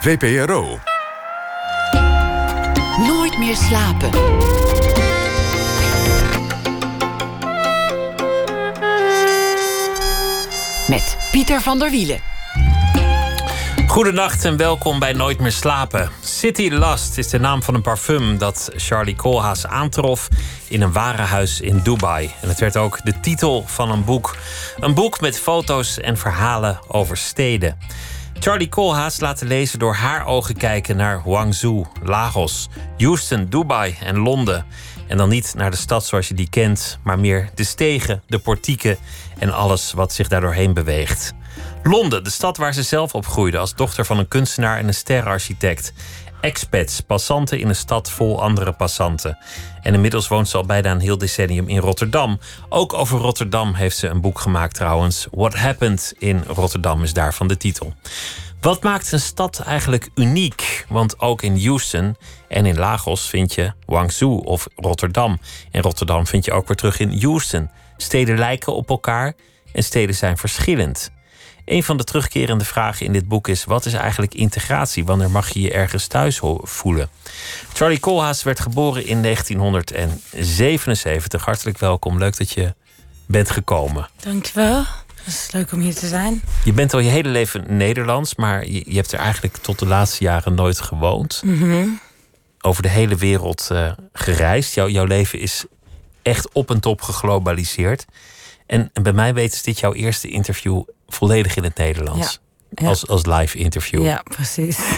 VPRO. Nooit meer slapen. Met Pieter van der Wielen. Goedenacht en welkom bij Nooit meer slapen. City Lust is de naam van een parfum dat Charlie Koolhaas aantrof in een warenhuis in Dubai. En het werd ook de titel van een boek. Een boek met foto's en verhalen over steden. Charlie Koolhaas laat de lezer door haar ogen kijken naar Guangzhou, Lagos, Houston, Dubai en Londen. En dan niet naar de stad zoals je die kent, maar meer de stegen, de portieken en alles wat zich daardoorheen beweegt. Londen, de stad waar ze zelf opgroeide als dochter van een kunstenaar en een sterrenarchitect. Expats, passanten in een stad vol andere passanten. En inmiddels woont ze al bijna een heel decennium in Rotterdam. Ook over Rotterdam heeft ze een boek gemaakt trouwens. What Happened in Rotterdam is daarvan de titel. Wat maakt een stad eigenlijk uniek? Want ook in Houston en in Lagos vind je Guangzhou of Rotterdam. En Rotterdam vind je ook weer terug in Houston. Steden lijken op elkaar en steden zijn verschillend. Een van de terugkerende vragen in dit boek is: wat is eigenlijk integratie? Wanneer mag je je ergens thuis voelen? Charlie Koolhaas werd geboren in 1977. Hartelijk welkom. Leuk dat je bent gekomen. Dankjewel. Het is leuk om hier te zijn. Je bent al je hele leven Nederlands, maar je, je hebt er eigenlijk tot de laatste jaren nooit gewoond. Over de hele wereld uh, gereisd. Jouw, jouw leven is echt op en top geglobaliseerd. En, en bij mij weten is dit jouw eerste interview volledig in het Nederlands. Als, als live interview. Ja, precies.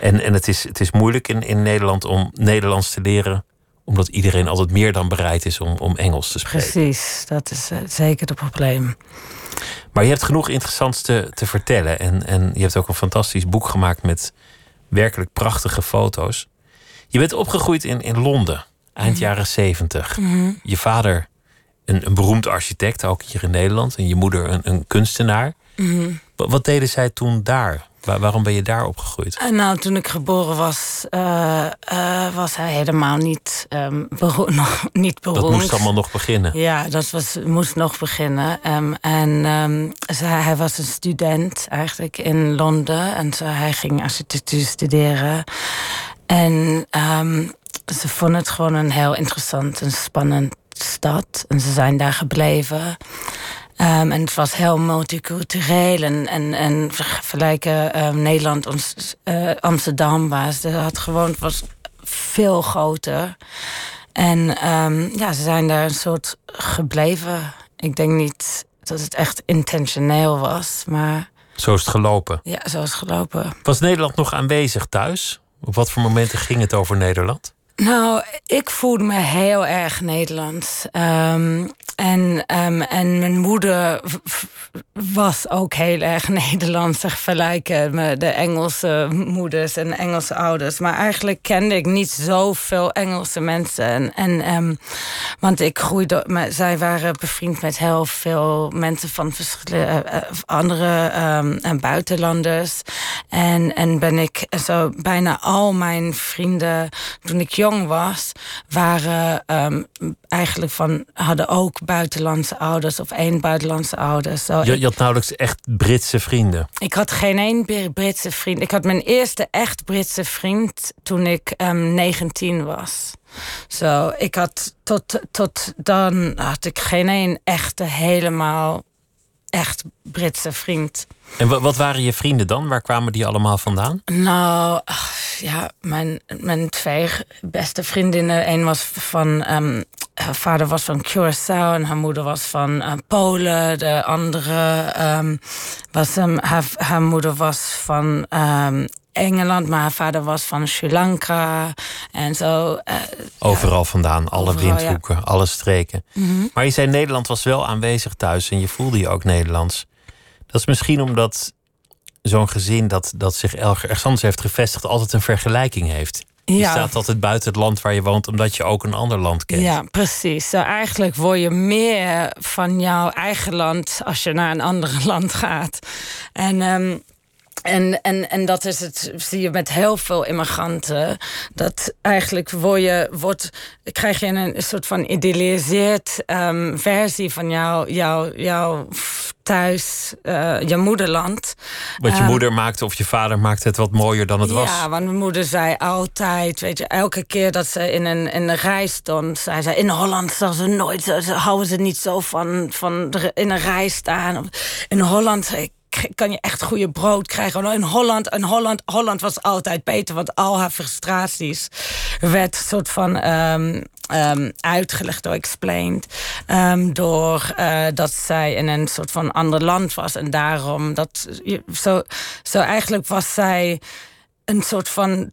En, en het, is, het is moeilijk in, in Nederland om Nederlands te leren omdat iedereen altijd meer dan bereid is om, om Engels te spreken. Precies, dat is uh, zeker het probleem. Maar je hebt genoeg interessants te, te vertellen. En, en je hebt ook een fantastisch boek gemaakt met werkelijk prachtige foto's. Je bent opgegroeid in, in Londen, eind mm. jaren zeventig. Mm. Je vader een, een, beroemd architect, ook hier in Nederland. En je moeder een, een kunstenaar. Mm. Wat, wat deden zij toen daar? Waar, waarom ben je daar opgegroeid? Uh, nou, toen ik geboren was, uh, uh, was hij helemaal niet, um, bero nog, niet beroemd. Dat moest allemaal nog beginnen. Ja, dat was, moest nog beginnen. Um, en um, zij, hij was een student eigenlijk in Londen. En zo, hij ging architectuur studeren. En ze vonden het gewoon een heel interessant en spannend stad. En ze zijn daar gebleven. Um, en het was heel multicultureel. En, en, en vergelijken um, Nederland ons, uh, Amsterdam was. Het had gewoon het was veel groter. En um, ja, ze zijn daar een soort gebleven. Ik denk niet dat het echt intentioneel was, maar. Zo is het gelopen. Ja, zo is het gelopen. Was Nederland nog aanwezig thuis? Op wat voor momenten ging het over Nederland? Nou, ik voelde me heel erg Nederlands. Um, en, um, en mijn moeder was ook heel erg Nederlands te vergelijken met de Engelse moeders en Engelse ouders. Maar eigenlijk kende ik niet zoveel Engelse mensen. En, en, um, want ik groeide, zij waren bevriend met heel veel mensen van verschillende uh, andere um, buitenlanders. En, en ben ik zo bijna al mijn vrienden toen ik jong was, waren eigenlijk van hadden ook buitenlandse ouders of één buitenlandse ouders. Zo, je, je, had nauwelijks echt Britse vrienden? Ik had geen één Britse vriend. Ik had mijn eerste echt Britse vriend toen ik um, 19 was. Zo, ik had tot, tot dan had ik geen één echte helemaal echt Britse vriend. En wat waren je vrienden dan? Waar kwamen die allemaal vandaan? Nou, ja, mijn, mijn twee beste vriendinnen. Een was van. Um, haar vader was van Curaçao en haar moeder was van uh, Polen. De andere um, was. Um, haar, haar moeder was van. Engeland, maar haar vader was van Sri Lanka en zo. Uh, Overal vandaan, alle overal, windhoeken, ja. alle streken. Mm -hmm. Maar je zei Nederland was wel aanwezig thuis en je voelde je ook Nederlands. Dat is misschien omdat zo'n gezin dat, dat zich ergens anders heeft gevestigd, altijd een vergelijking heeft. Je ja. staat altijd buiten het land waar je woont, omdat je ook een ander land kent. Ja, precies. Zo eigenlijk word je meer van jouw eigen land als je naar een ander land gaat. En um, en, en, en dat is het, zie je met heel veel immigranten. Dat eigenlijk word je, wordt, krijg je een, soort van idealiseerd um, versie van jouw jou, jou thuis, uh, je moederland. Wat je um, moeder maakte of je vader maakte het wat mooier dan het ja, was. Ja, want mijn moeder zei altijd, weet je, elke keer dat ze in een, in een rij stond, zei ze: In Holland zal ze nooit, ze houden ze niet zo van, van in een rij staan. In Holland, ik kan je echt goede brood krijgen. In Holland, in Holland, Holland was altijd beter, want al haar frustraties werd soort van um, um, uitgelegd door explained um, door uh, dat zij in een soort van ander land was en daarom dat zo, zo eigenlijk was zij een soort van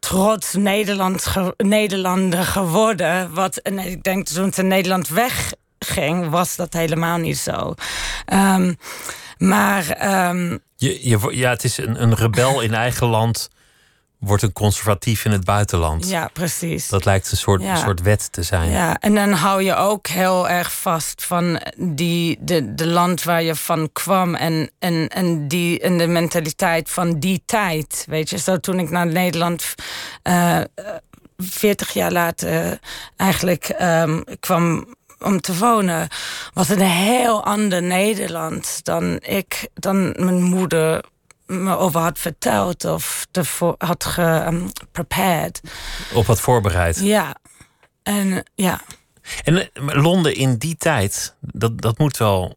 trots Nederland, Nederlander geworden. Wat, en ik denk toen ze Nederland wegging, was dat helemaal niet zo. Maar. Um... Je, je, ja, het is een, een rebel in eigen land. Wordt een conservatief in het buitenland. Ja, precies. Dat lijkt een soort, ja. een soort wet te zijn. Ja, en dan hou je ook heel erg vast van die, de, de land waar je van kwam. En, en, en, die, en de mentaliteit van die tijd. Weet je, zo toen ik naar Nederland. Uh, 40 jaar later eigenlijk um, kwam om te wonen, was een heel ander Nederland dan ik, dan mijn moeder me over had verteld of ervoor had geprepared. Um, Op had voorbereid. Ja. En ja. En Londen in die tijd, dat, dat moet wel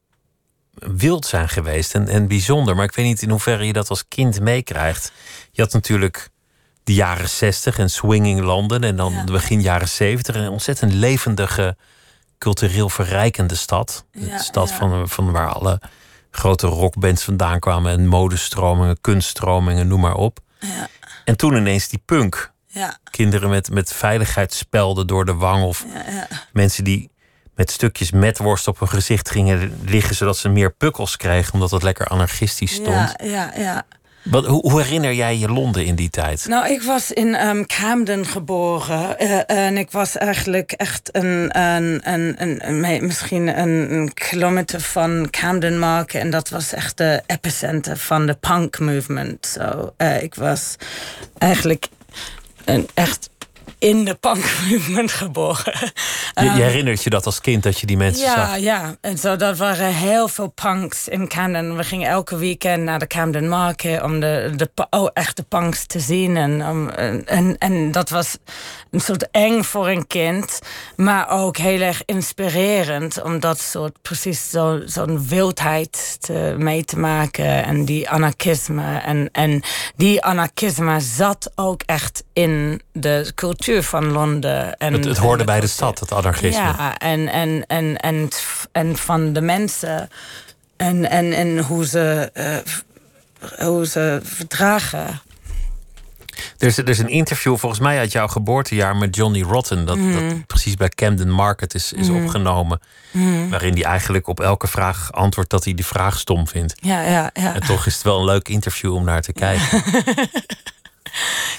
wild zijn geweest en, en bijzonder. Maar ik weet niet in hoeverre je dat als kind meekrijgt. Je had natuurlijk de jaren 60 en swinging Londen en dan ja. begin jaren 70 een ontzettend levendige cultureel verrijkende stad. Ja, de stad ja. van, van waar alle grote rockbands vandaan kwamen en modestromingen, kunststromingen, noem maar op. Ja. En toen ineens die punk. Ja. Kinderen met, met veiligheidsspelden door de wang of mensen die met stukjes metworst op hun gezicht gingen liggen zodat ze meer pukkels kregen omdat het lekker anarchistisch stond. Ja, ja, ja. Hoe, hoe, herinner jij je Londen in die tijd? Nou, ik was in um, Camden geboren. Uh, en ik was eigenlijk echt een, een, een, misschien een, kilometer van Camden Market. En dat was echt de epicenter van de punk movement. So, uh, ik was eigenlijk een echt in de punkmovement geboren. Je, je, herinnert je dat als kind dat je die mensen ja, zag? Ja, en zo, dat waren heel veel punks in Camden. We gingen elke weekend naar de Camden Market om de, de oh, echte punks te zien. En, um, en, en dat was een soort eng voor een kind, maar ook heel erg inspirerend om dat soort precies zo'n zo wildheid te, mee te maken en die anarchisme. En, en die anarchisme zat ook echt in de cultuur van Londen. En, het, het hoorde bij de stad, het anarchisme. Ja, en, en, en, en, en van de mensen en, en, en hoe, ze, uh, hoe ze verdragen. Er is, er is een interview volgens mij uit jouw geboortejaar met Johnny Rotten. Dat, dat precies bij Camden Market is, is Mm. opgenomen. Mm. Waarin hij eigenlijk op elke vraag antwoordt dat hij die vraag stom vindt. Ja, ja, ja. En toch is het wel een leuk interview om naar te kijken.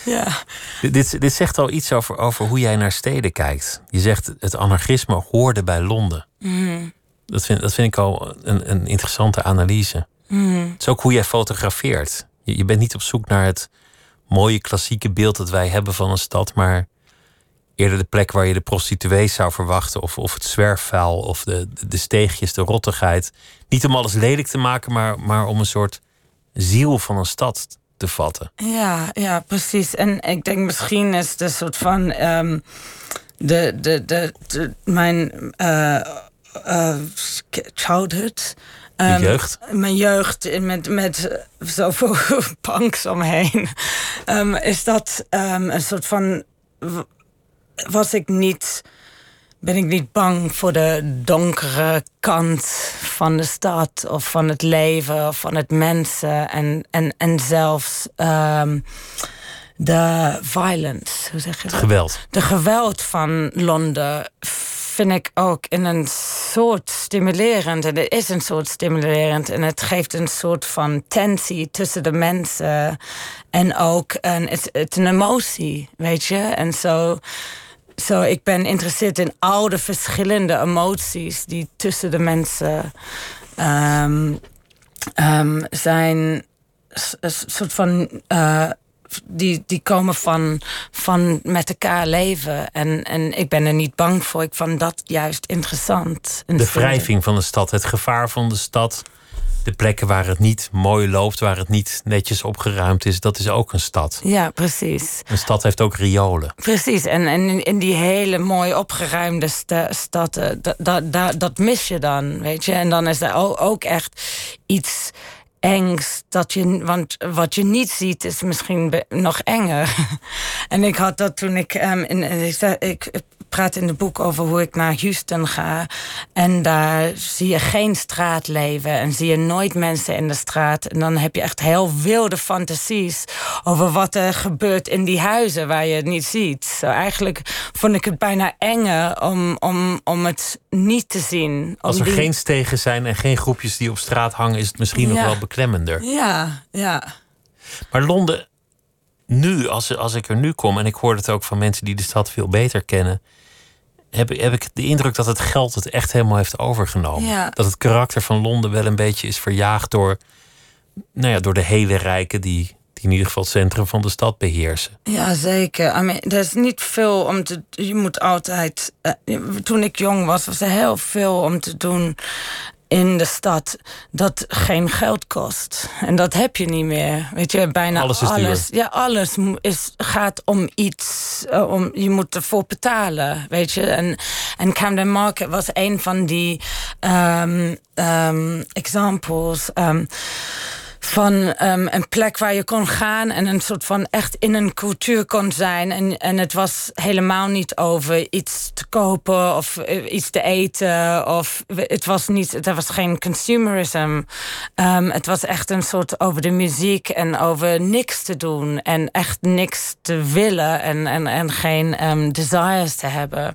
ja. Dit, dit, dit zegt al iets over, over hoe jij naar steden kijkt. Je zegt het anarchisme hoorde bij Londen. Mm. Dat vind, dat vind ik al een, een interessante analyse. Mm. Het is ook hoe jij fotografeert. Je, je bent niet op zoek naar het mooie klassieke beeld dat wij hebben van een stad, maar eerder de plek waar je de prostituees zou verwachten, of, of het zwerfvuil, of de, de steegjes, de rottigheid. Niet om alles lelijk te maken, maar, maar om een soort ziel van een stad te vatten. Ja, ja, precies. En ik denk misschien is een soort van um, de, de, de, de, mijn uh, uh, childhood. Um, jeugd? Mijn jeugd met, met zoveel punks omheen. Um, is dat een soort van. Was ik niet. Ben ik niet bang voor de donkere kant van de stad of van het leven of van het mensen en, en, en zelfs de violence, hoe zeg je dat? Geweld. De geweld van Londen vind ik ook in een soort stimulerend. En het is een soort stimulerend. En het geeft een soort van tensie tussen de mensen. En ook een, het, het een emotie, weet je. En zo, zo, ik ben geïnteresseerd in al de verschillende emoties die tussen de mensen um, um, zijn een soort van. Uh, die, die komen van, van met elkaar leven. En, en ik ben er niet bang voor. Ik vond dat juist interessant. De wrijving van de stad, het gevaar van de stad de plekken waar het niet mooi loopt, waar het niet netjes opgeruimd is, dat is ook een stad. Ja, precies. Een stad heeft ook riolen. Precies, en, en in die hele mooi opgeruimde stad, dat, dat, dat, dat mis je dan, weet je. En dan is er ook echt iets engs. Dat je, want wat je niet ziet is misschien nog enger. en ik had dat toen ik, um, in, ik, ik praat in het boek over hoe ik naar Houston ga. En daar zie je geen straatleven en zie je nooit mensen in de straat. En dan heb je echt heel wilde fantasies over wat er gebeurt in die huizen waar je het niet ziet. Zo eigenlijk vond ik het bijna enger om, om, om het niet te zien. Als er geen stegen zijn en geen groepjes die op straat hangen, is het misschien nog wel beklemmender. Ja, ja. Maar Londen, nu, als, als ik er nu kom, en ik hoor het ook van mensen die de stad veel beter kennen, heb, heb ik de indruk dat het geld het echt helemaal heeft overgenomen. Dat het karakter van Londen wel een beetje is verjaagd door, nou ja, door de hele rijken die, die in ieder geval het centrum van de stad beheersen. Ja, zeker. I mean, er is niet veel om te. Je moet altijd. Uh, toen ik jong was, was er heel veel om te doen in de stad dat geen geld kost. En dat heb je niet meer. Weet je, bijna alles. Is alles ja, alles is, gaat om iets. Uh, om, je moet ervoor betalen. Weet je. En, en Camden Market was een van die um, um, examples. Um, van um, een plek waar je kon gaan en een soort van echt in een cultuur kon zijn. En, en het was helemaal niet over iets te kopen of uh, iets te eten. Of het was niet, er was geen consumerism. Um, het was echt een soort over de muziek en over niks te doen en echt niks te willen en, en, en geen um, desires te hebben.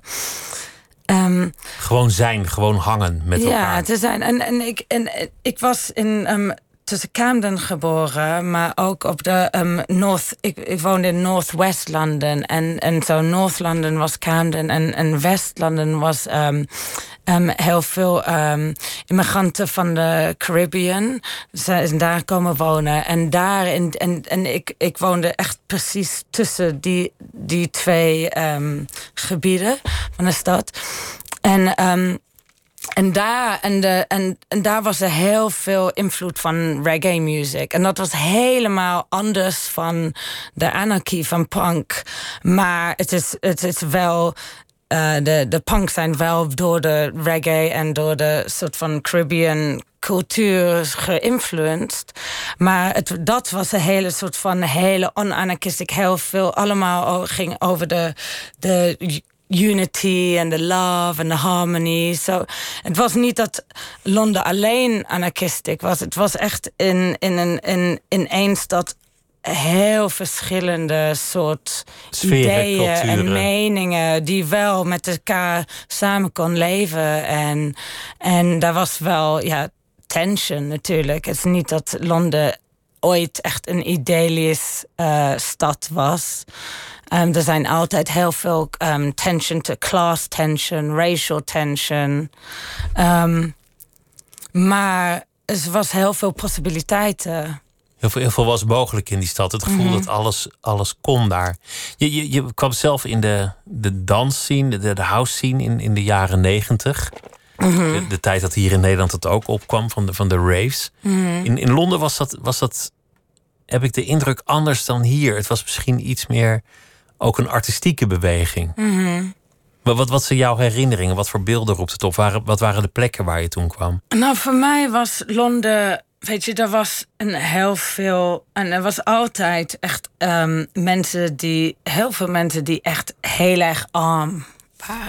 Um, gewoon zijn, gewoon hangen met elkaar. Ja, te zijn. En, en, ik, en ik was in um, tussen Camden geboren, maar ook op de um, North. Ik, woonde in Northwest London en, en zo North London was Camden en, en West London was um, um, heel veel immigranten van de Caribbean. Ze zijn daar komen wonen en daar in, en, en ik, ik woonde echt precies tussen die, die twee gebieden van de stad. En en daar, en, de, en, en daar was er heel veel invloed van reggae music. En dat was helemaal anders van de anarchy van punk. Maar het is, het is wel uh, de, de punk zijn wel door de reggae en door de soort van Caribbean cultuur geïnfluenced. Maar het, dat was een hele soort van hele on-anarchistic. Heel veel allemaal ging over de, de unity en de love en de harmony. So, het was niet dat Londen alleen anarchistisch was. Het was echt in, in, een, in, in één stad heel verschillende soort ideeën en meningen die wel met elkaar samen kon leven. En, en daar was wel ja, tension natuurlijk. Het is niet dat Londen ooit echt een idealisch uh, stad was. Um, er zijn altijd heel veel um, tension, to class tension, racial tension. Um, maar er was heel veel possibiliteiten. Heel veel, heel veel was mogelijk in die stad. Het gevoel mm -hmm. dat alles, alles kon daar. Je, je, je kwam zelf in de, de dansscene, de, de house scene in, in de jaren negentig. Mm -hmm. de, de, tijd dat hier in Nederland het ook opkwam van de, van de raves. Mm -hmm. in, in Londen was dat, was dat, heb ik de indruk, anders dan hier. Het was misschien iets meer ook een artistieke beweging. Mm Maar wat, wat zijn jouw herinneringen? Wat voor beelden roept het op? wat waren de plekken waar je toen kwam? Nou, voor mij was Londen. Weet je, er was een heel veel. En er was altijd echt um, mensen die. Heel veel mensen die echt heel erg arm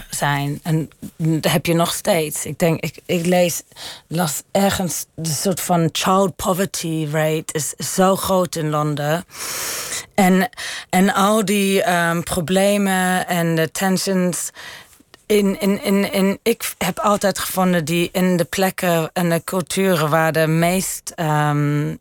zijn. En dat heb je nog steeds. Ik denk, ik, ik lees, las ergens de soort van child poverty rate is zo groot in Londen. En, en al die um, problemen en de tensions. In, in, in, in, ik heb altijd gevonden die in de plekken en de culturen waar de meest um,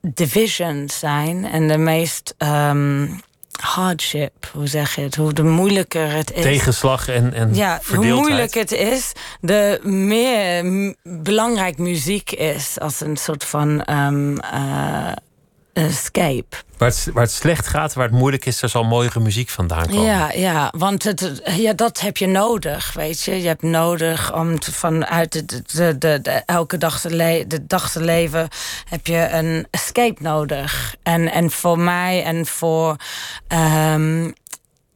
divisions zijn en de meest um, hardship, hoe zeg je het? Hoe de moeilijker het is. Tegenslag en, en ja, Hoe moeilijk het is, de meer belangrijk muziek is als een soort van um, uh, escape. Waar het, waar het slecht gaat, waar het moeilijk is, er zal mooiere muziek vandaan komen. Ja, ja want het, ja, dat heb je nodig, weet je. Je hebt nodig om te, vanuit de, de, de, de elke dag te, le de dag te leven... heb je een escape nodig. En, en voor mij en voor... Um,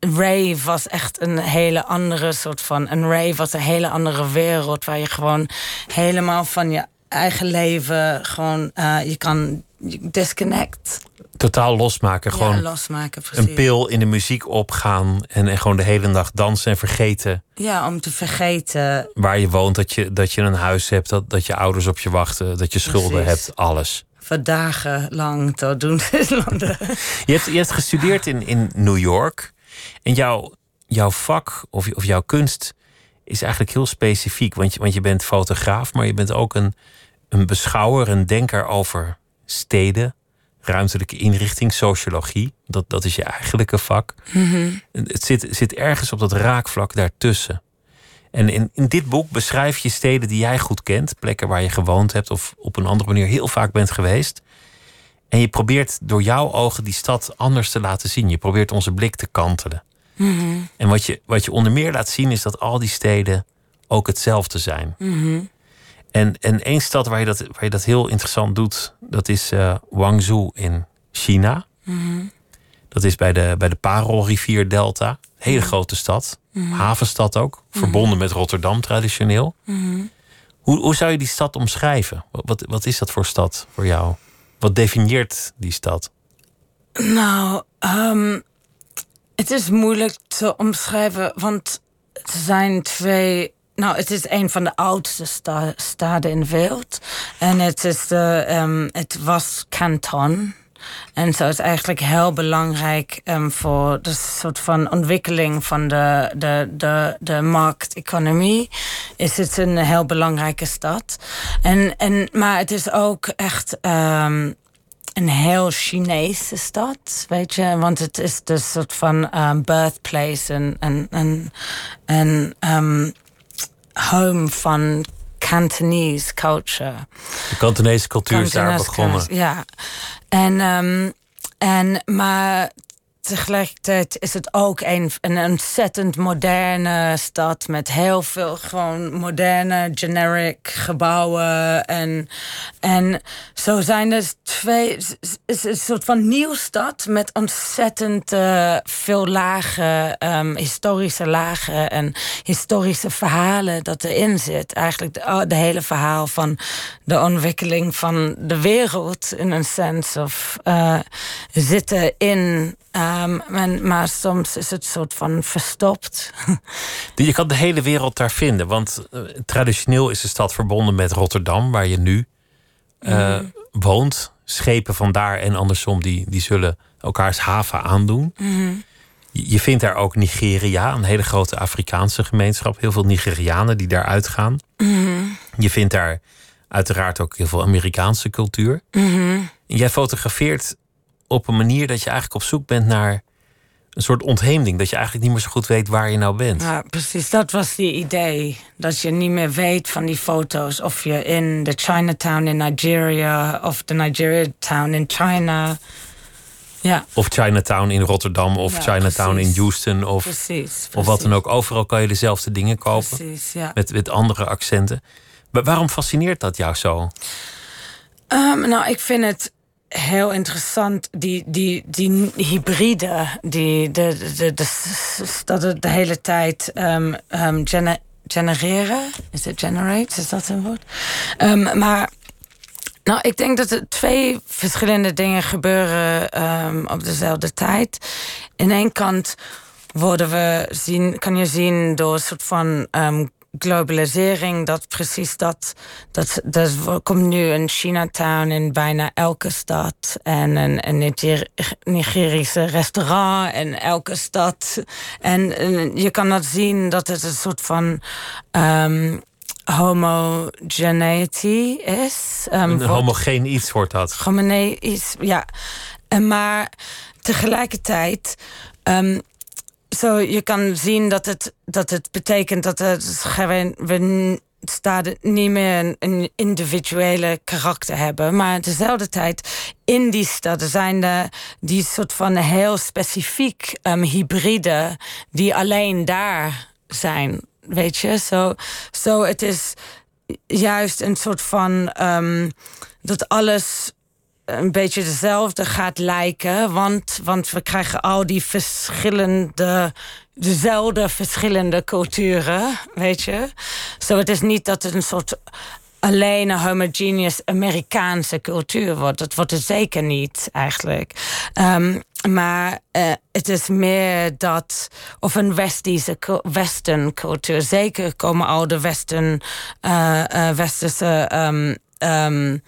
rave was echt een hele andere soort van. Een rave was een hele andere wereld waar je gewoon helemaal van je eigen leven gewoon uh, je kan disconnect. Totaal losmaken, gewoon ja, losmaken, precies. een pil in de muziek opgaan en, en gewoon de hele dag dansen en vergeten. Ja, om te vergeten. Waar je woont, dat je, dat je een huis hebt, dat, dat je ouders op je wachten, dat je schulden hebt, alles. Voor dagen lang te doen. je, hebt, je hebt gestudeerd in, in New York. En jouw, jouw vak of, of jouw kunst is eigenlijk heel specifiek. Want je, want je bent fotograaf, maar je bent ook een, een beschouwer, een denker over steden, ruimtelijke inrichting, sociologie. Dat, dat is je eigenlijke vak. Mm Het zit, zit ergens op dat raakvlak daartussen. En in, in dit boek beschrijf je steden die jij goed kent, plekken waar je gewoond hebt of op een andere manier heel vaak bent geweest. En je probeert door jouw ogen die stad anders te laten zien. Je probeert onze blik te kantelen. Mhm. En wat je, wat je onder meer laat zien is dat al die steden ook hetzelfde zijn. Mhm. En, en één stad waar je, dat, waar je dat heel interessant doet, dat is uh, Guangzhou in China. Mhm. Dat is bij de, bij de Parelrivier Delta. Hele grote stad. Havenstad ook. Verbonden met Rotterdam traditioneel. Hoe, hoe zou je die stad omschrijven? Wat, wat is dat voor stad voor jou? Wat definieert die stad? Nou, um, het is moeilijk te omschrijven, want er zijn twee. Nou, het is een van de oudste sta staden in de wereld. En het, is de, um, het was kanton. En zo is eigenlijk heel belangrijk um, voor de soort van ontwikkeling van de, de, de, de markteconomie. Is het een heel belangrijke stad. En, en, maar het is ook echt um, een heel Chinese stad, weet je. Want het is de soort van birthplace en, en, en, home van Cantonese culture. De Cantonese cultuur is daar begonnen. Ja. En, um, en, maar tegelijkertijd is het ook een, een ontzettend moderne stad met heel veel gewoon moderne, generic gebouwen. En, en zo zijn er twee. Is een soort van nieuw stad met ontzettend uh, veel lagen, um, historische lagen en historische verhalen dat erin zit. Eigenlijk de, de hele verhaal van de ontwikkeling van de wereld in een sense of uh, zitten in. Um, en, maar soms is het soort van verstopt. Je kan de hele wereld daar vinden. Want uh, traditioneel is de stad verbonden met Rotterdam, waar je nu uh, mm. woont. Schepen vandaar en andersom, die, die zullen elkaars haven aandoen. Mm. Je, je vindt daar ook Nigeria, een hele grote Afrikaanse gemeenschap. Heel veel Nigerianen die daar uitgaan. Mm. Je vindt daar uiteraard ook heel veel Amerikaanse cultuur. -hmm. Jij fotografeert op een manier dat je eigenlijk op zoek bent naar een soort ontheemding. Dat je eigenlijk niet meer zo goed weet waar je nou bent. Ja, precies. Dat was die idee. Dat je niet meer weet van die foto's. Of je in de Chinatown in Nigeria. Of de Nigeria Town in China. Ja. Of Chinatown in Rotterdam. Of Ja, Chinatown precies. in Houston. Of, Precies. of wat dan ook. Overal kan je dezelfde dingen kopen. Precies, ja. Met, met andere accenten. Maar waarom fascineert dat jou zo? Um, nou, ik vind het heel interessant, die, die, die hybride, die, de, de, dat het de hele tijd um, gener, genereren. Is het generate? Is dat een woord? Um, maar nou, ik denk dat er twee verschillende dingen gebeuren op dezelfde tijd. In één kant worden we zien, kan je zien door een soort van globalisering, dat precies dat, dat, dat komt nu een Chinatown in bijna elke stad en een, een Niger, Nigerische restaurant in elke stad. En, en, je kan dat zien dat het een soort van um, homogeneity is. Um, Een homogeen iets wordt dat. Homogeen iets, ja. En maar tegelijkertijd... Um, zo, je kan zien dat het, dat het betekent dat het, we staat het niet meer een, individuele karakter hebben. Maar dezelfde tijd in die stad zijn er die soort van heel specifiek um, hybride die alleen daar zijn. Weet je, zo so, het is juist een soort van um, dat alles een beetje dezelfde gaat lijken. Want, want we krijgen al die verschillende, dezelfde verschillende culturen, weet je. Zo, het is niet dat het een soort alleen een homogeneous Amerikaanse cultuur wordt. Dat wordt het zeker niet, eigenlijk. Um, maar uh, het is meer dat, of een Westische western cultuur. Zeker komen al de western, uh, westerse um, um,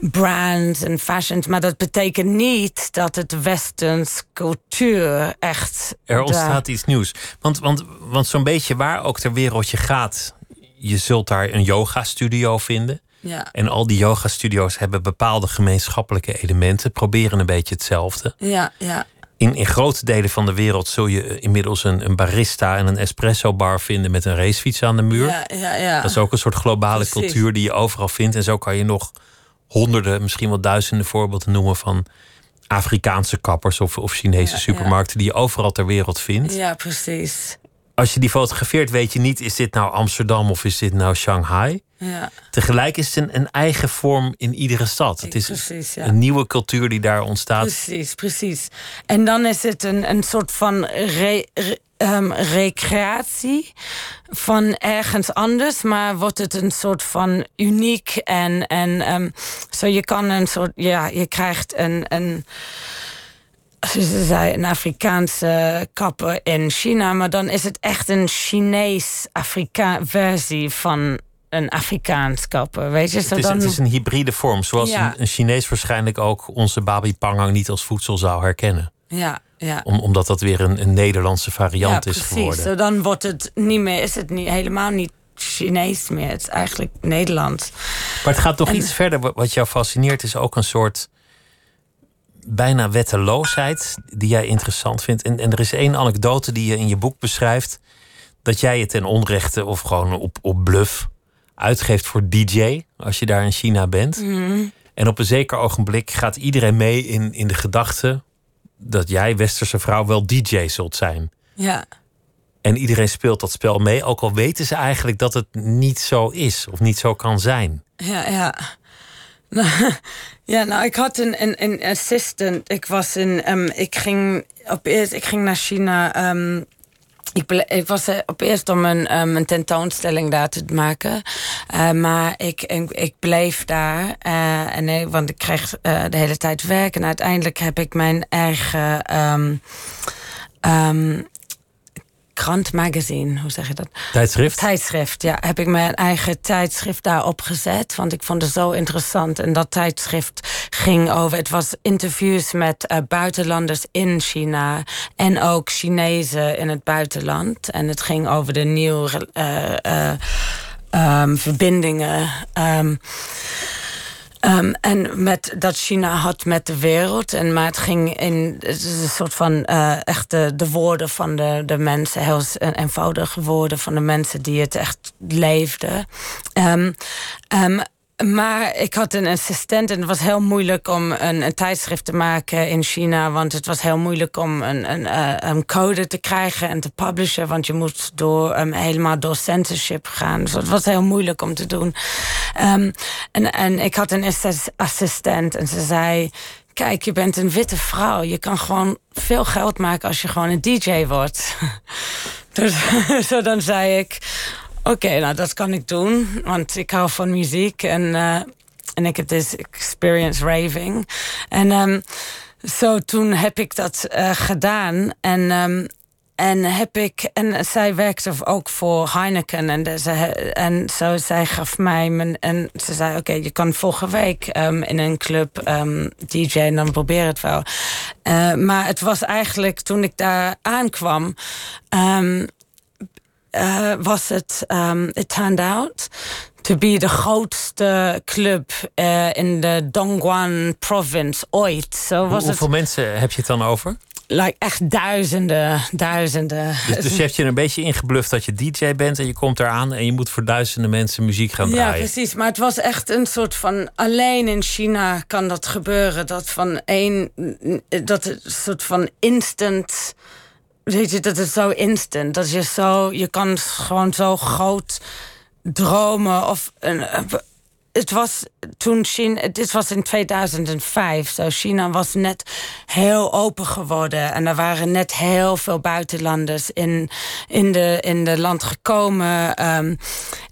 brands en fashions. Maar dat betekent niet dat het westers cultuur echt. Er ontstaat iets nieuws. Want, want, want zo'n beetje waar ook ter wereld je gaat, je zult daar een yoga-studio vinden. Ja. En al die yoga-studio's hebben bepaalde gemeenschappelijke elementen, proberen een beetje hetzelfde. Ja, ja. In, in grote delen van de wereld zul je inmiddels een, een barista en een espresso bar vinden met een racefiets aan de muur. Ja, ja, ja. Dat is ook een soort globale cultuur die je overal vindt. En zo kan je nog honderden, misschien wel duizenden voorbeelden noemen van Afrikaanse kappers of, of Chinese supermarkten die je overal ter wereld vindt. Ja, precies. Als je die fotografeert, weet je niet, is dit nou Amsterdam of is dit nou Shanghai? Ja. Tegelijk is het een, een eigen vorm in iedere stad. Het is precies, ja. een nieuwe cultuur die daar ontstaat. Precies, precies. En dan is het een, een soort van re, um, recreatie van ergens anders, maar wordt het een soort van uniek en, en um, zo je kan een soort, ja, je krijgt een. een ze zei een Afrikaanse kapper in China, maar dan is het echt een Chinees-Afrika versie van een Afrikaans kapper. Weet je, het, is, dan... het is een hybride vorm, zoals Ja. een, een Chinees waarschijnlijk ook onze babi pangang niet als voedsel zou herkennen. Ja, ja. Om, omdat dat weer een, een Nederlandse variant ja, is precies. geworden. Zo, dan wordt het niet meer, is het niet, helemaal niet Chinees meer. Het is eigenlijk Nederlands. Maar het gaat En- iets verder. Wat- Wat jou fascineert is ook een soort bijna wetteloosheid die jij interessant vindt. En, en er is één anekdote die je in je boek beschrijft. Dat jij het ten onrechte of gewoon op, op bluff uitgeeft voor DJ als je daar in China bent. Mhm. En op een zeker ogenblik gaat iedereen mee in, in de gedachte dat jij, westerse vrouw, wel DJ zult zijn. Ja, En iedereen speelt dat spel mee, ook al weten ze eigenlijk dat het niet zo is of niet zo kan zijn. ja, ja. Ja, nou, ik had een, een, een assistant. Ik was in, ehm, ik ging op eerst, ik ging naar China. ehm, ik, ik was er op eerst om een, ehm, een tentoonstelling daar te maken. Eh, maar ik, ik, bleef daar. eh, en nee, want ik kreeg eh, de hele tijd werk. En uiteindelijk heb ik mijn eigen ehm, krant magazine, hoe zeg je dat? Tijdschrift? Tijdschrift, ja. Heb ik mijn eigen tijdschrift daar opgezet. Want ik vond het zo interessant. En dat tijdschrift ging over... Het was interviews met eh, buitenlanders in China. En ook Chinezen in het buitenland. En het ging over de nieuwe eh, eh, ehm, verbindingen... ehm, Ehm, en met dat China had met de wereld. En, maar het ging in een soort van eh echt de, de woorden van de, de mensen, heel eenvoudige woorden van de mensen die het echt leefden. Ehm, ehm, maar ik had een assistent en het was heel moeilijk om een, een tijdschrift te maken in China. Want het was heel moeilijk om een, een, eh, een code te krijgen en te publishen. Want je moet door, um, helemaal door censorship gaan. Dus het was heel moeilijk om te doen. Ehm, en, en ik had een assis- assistent en ze zei... Kijk, je bent een witte vrouw. Je kan gewoon veel geld maken als je gewoon een DJ wordt. dus zo dan zei ik... Oké, nou dat kan ik doen. Want ik hou van muziek en, eh, en ik heb dus experience raving. En ehm, zo toen heb ik dat eh, gedaan. En, ehm, en heb ik. En zij werkte ook voor Heineken. En, ze, en zo zij gaf mij mijn. En ze zei: Oké, je kan volgende week ehm, in een club ehm, DJ en dan probeer het wel. Eh, maar het was eigenlijk toen ik daar aankwam. ehm, eh, was het, um, it turned out to be de grootste club eh, in de Dongguan province ooit. Zo Hoe- was het. hoeveel mensen heb je het dan over? like echt duizenden, duizenden. Dus, dus je hebt je een beetje ingebluft dat je DJ bent en je komt eraan en je moet voor duizenden mensen muziek gaan draaien. Ja, precies. Maar het was echt een soort van. Alleen in China kan dat gebeuren. Dat van één. Dat het een soort van instant. Weet je, dat het zo instant. Dat je zo. Je kan gewoon zo groot dromen of een, het was toen China, dit was in 2005, zo China was net heel open geworden en er waren net heel veel buitenlanders in, in, de, in de land gekomen. Ehm,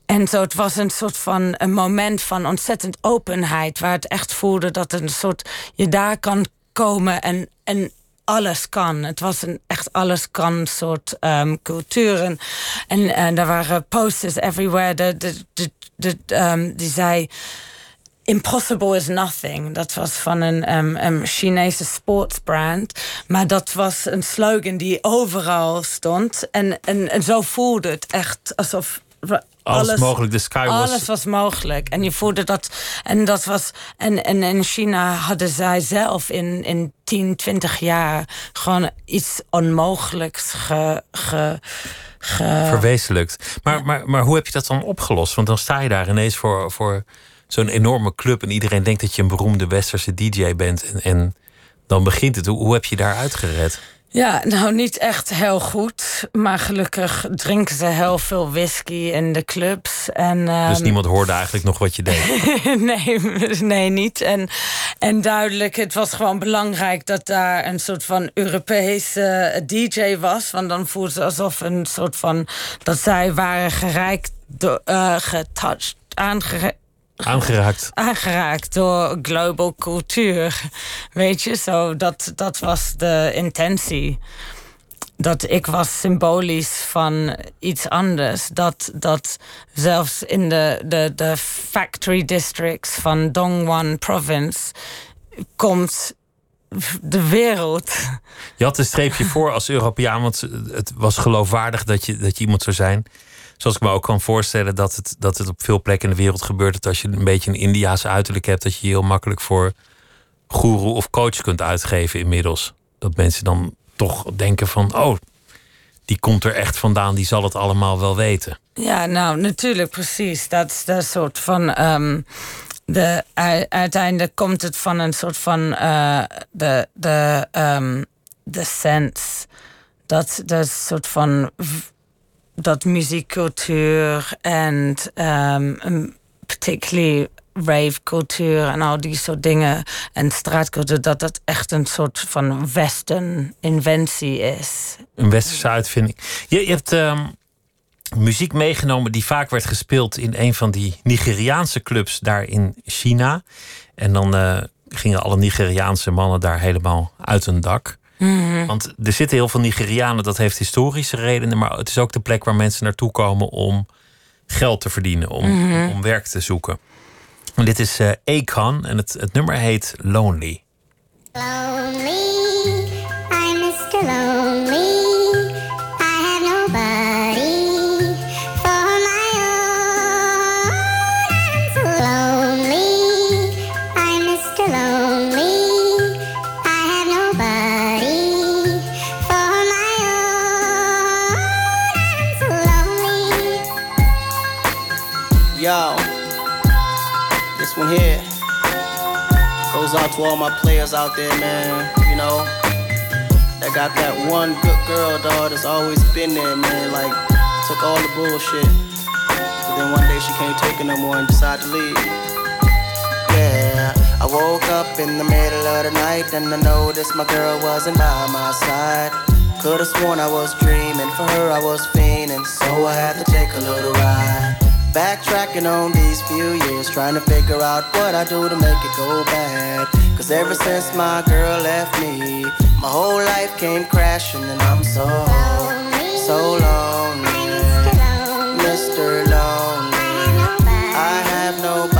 en zo, het was een soort van een moment van ontzettend openheid, waar het echt voelde dat een soort je daar kan komen en, en alles kan. Het was een echt alles kan soort um, cultuur. En, en, en er waren posters everywhere. De, um, die zei. Impossible is nothing. Dat was van een um, um, Chinese sportsbrand. Maar dat was een slogan die overal stond. En, en zo voelde het echt alsof alles, mogelijk. De sky was... Alles was mogelijk. En je voelde dat... En dat was... En, en in China hadden zij zelf in, in 10, 20 jaar... gewoon iets onmogelijks ge... ge, ge... Verwezenlijkt. Maar, maar, maar hoe heb je dat dan opgelost? Want dan sta je daar ineens voor... voor zo'n enorme club en iedereen denkt dat je een beroemde westerse DJ bent. En, en dan begint het. Hoe, hoe heb je daar uitgered? Ja, nou niet echt heel goed. Maar gelukkig drinken ze heel veel whisky in de clubs. En, dus ehm, niemand hoorde eigenlijk nog wat je deed? nee, nee, niet. En, en duidelijk, het was gewoon belangrijk dat daar een soort van Europese DJ was. Want dan voelde ze alsof een soort van... dat zij waren gereikt, uh, getouched, aangereikt Aangeraakt. Aangeraakt door global cultuur. Weet je, zo, dat, dat was de intentie. Dat ik was symbolisch van iets anders. Dat, dat zelfs in de, de, de factory districts van Dongguan province komt de wereld. Je had een streepje voor als Europeaan, want het was geloofwaardig dat je, dat je iemand zou zijn zoals ik me ook kan voorstellen dat het, dat het op veel plekken in de wereld gebeurt. Dat als je een beetje een Indiaanse uiterlijk hebt, dat je je heel makkelijk voor guru of coach kunt uitgeven inmiddels. Dat mensen dan toch denken van, oh, die komt er echt vandaan, die zal het allemaal wel weten. Ja, nou natuurlijk, precies. Dat is de soort van. Um, de, uiteindelijk komt het van een soort van. Uh, de, de, um, de sense. Dat, dat soort van dat muziekcultuur en um, particularly ravecultuur en al die soort dingen en straatcultuur, dat dat echt een soort van western inventie is. Een westerse uitvinding. Je, je hebt um, muziek meegenomen die vaak werd gespeeld in een van die Nigeriaanse clubs daar in China. En dan uh, gingen alle Nigeriaanse mannen daar helemaal uit hun dak. Mhm. Want er zitten heel veel Nigerianen, dat heeft historische redenen, maar het is ook de plek waar mensen naartoe komen om geld te verdienen, om, mhm. om werk te zoeken. En dit is uh, Akon en het, het nummer heet Lonely. Lonely, I'm Mr. Lonely. Out to all my players out there, man. You know, that got that one good girl, dog, that's always been there, man. Like, took all the bullshit. But then one day she can't take it no more and decided to leave. Yeah, I woke up in the middle of the night and I noticed my girl wasn't by my side. Could've sworn I was dreaming, for her I was fiending, so I had to take a little ride. Backtracking on these few years, trying to figure out what I do to make it go bad. Cause ever since my girl left me, my whole life came crashing, and I'm so, so lonely. Mr. Lonely. I have nobody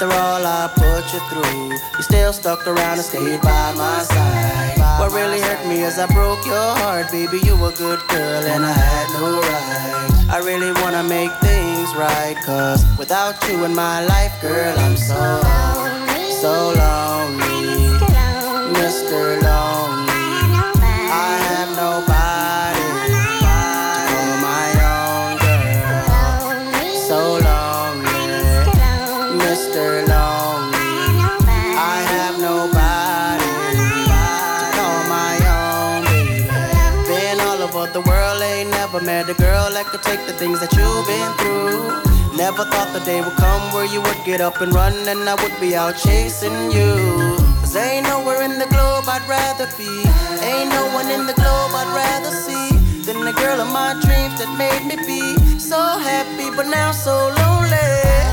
After all I put you through, you still stuck around and stayed by my side. What really hurt me is I broke your heart, baby. You were a good girl and I had no right. I really wanna make things right, cause without you in my life, girl, I'm so, so lonely. Mr. Lonely. Take the things that you've been through. Never thought the day would come where you would get up and run and I would be out chasing you. Cause ain't nowhere in the globe I'd rather be. Ain't no one in the globe I'd rather see than the girl of my dreams that made me be so happy, but now so lonely.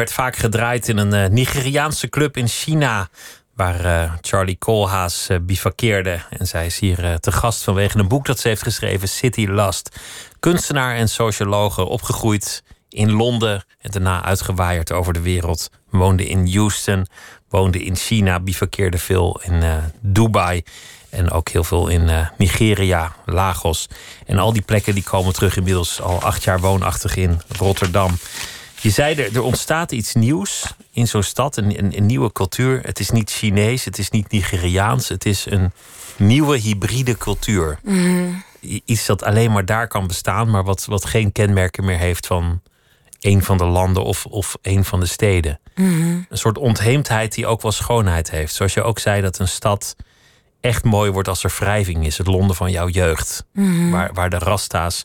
Werd vaak gedraaid in een eh, Nigeriaanse club in China. Waar eh, Charlie Koolhaas eh, bivakkeerde. En zij is hier te gast vanwege een boek dat ze heeft geschreven, City Lust. Kunstenaar en sociologe, opgegroeid in Londen en daarna uitgewaaid over de wereld. Woonde in Houston, woonde in China, bivakkeerde veel in Dubai. En ook heel veel in Nigeria, Lagos. En al die plekken die komen terug inmiddels al acht jaar woonachtig in Rotterdam. Je zei er, er ontstaat iets nieuws in zo'n stad, een, een, een nieuwe cultuur. Het is niet Chinees, het is niet Nigeriaans, het is een nieuwe hybride cultuur. I- Iets dat alleen maar daar kan bestaan, maar wat, wat geen kenmerken meer heeft van een van de landen of, of een van de steden. Een soort ontheemdheid die ook wel schoonheid heeft. Zoals je ook zei dat een stad echt mooi wordt als er wrijving is. Het Londen van jouw jeugd. Waar, waar de rasta's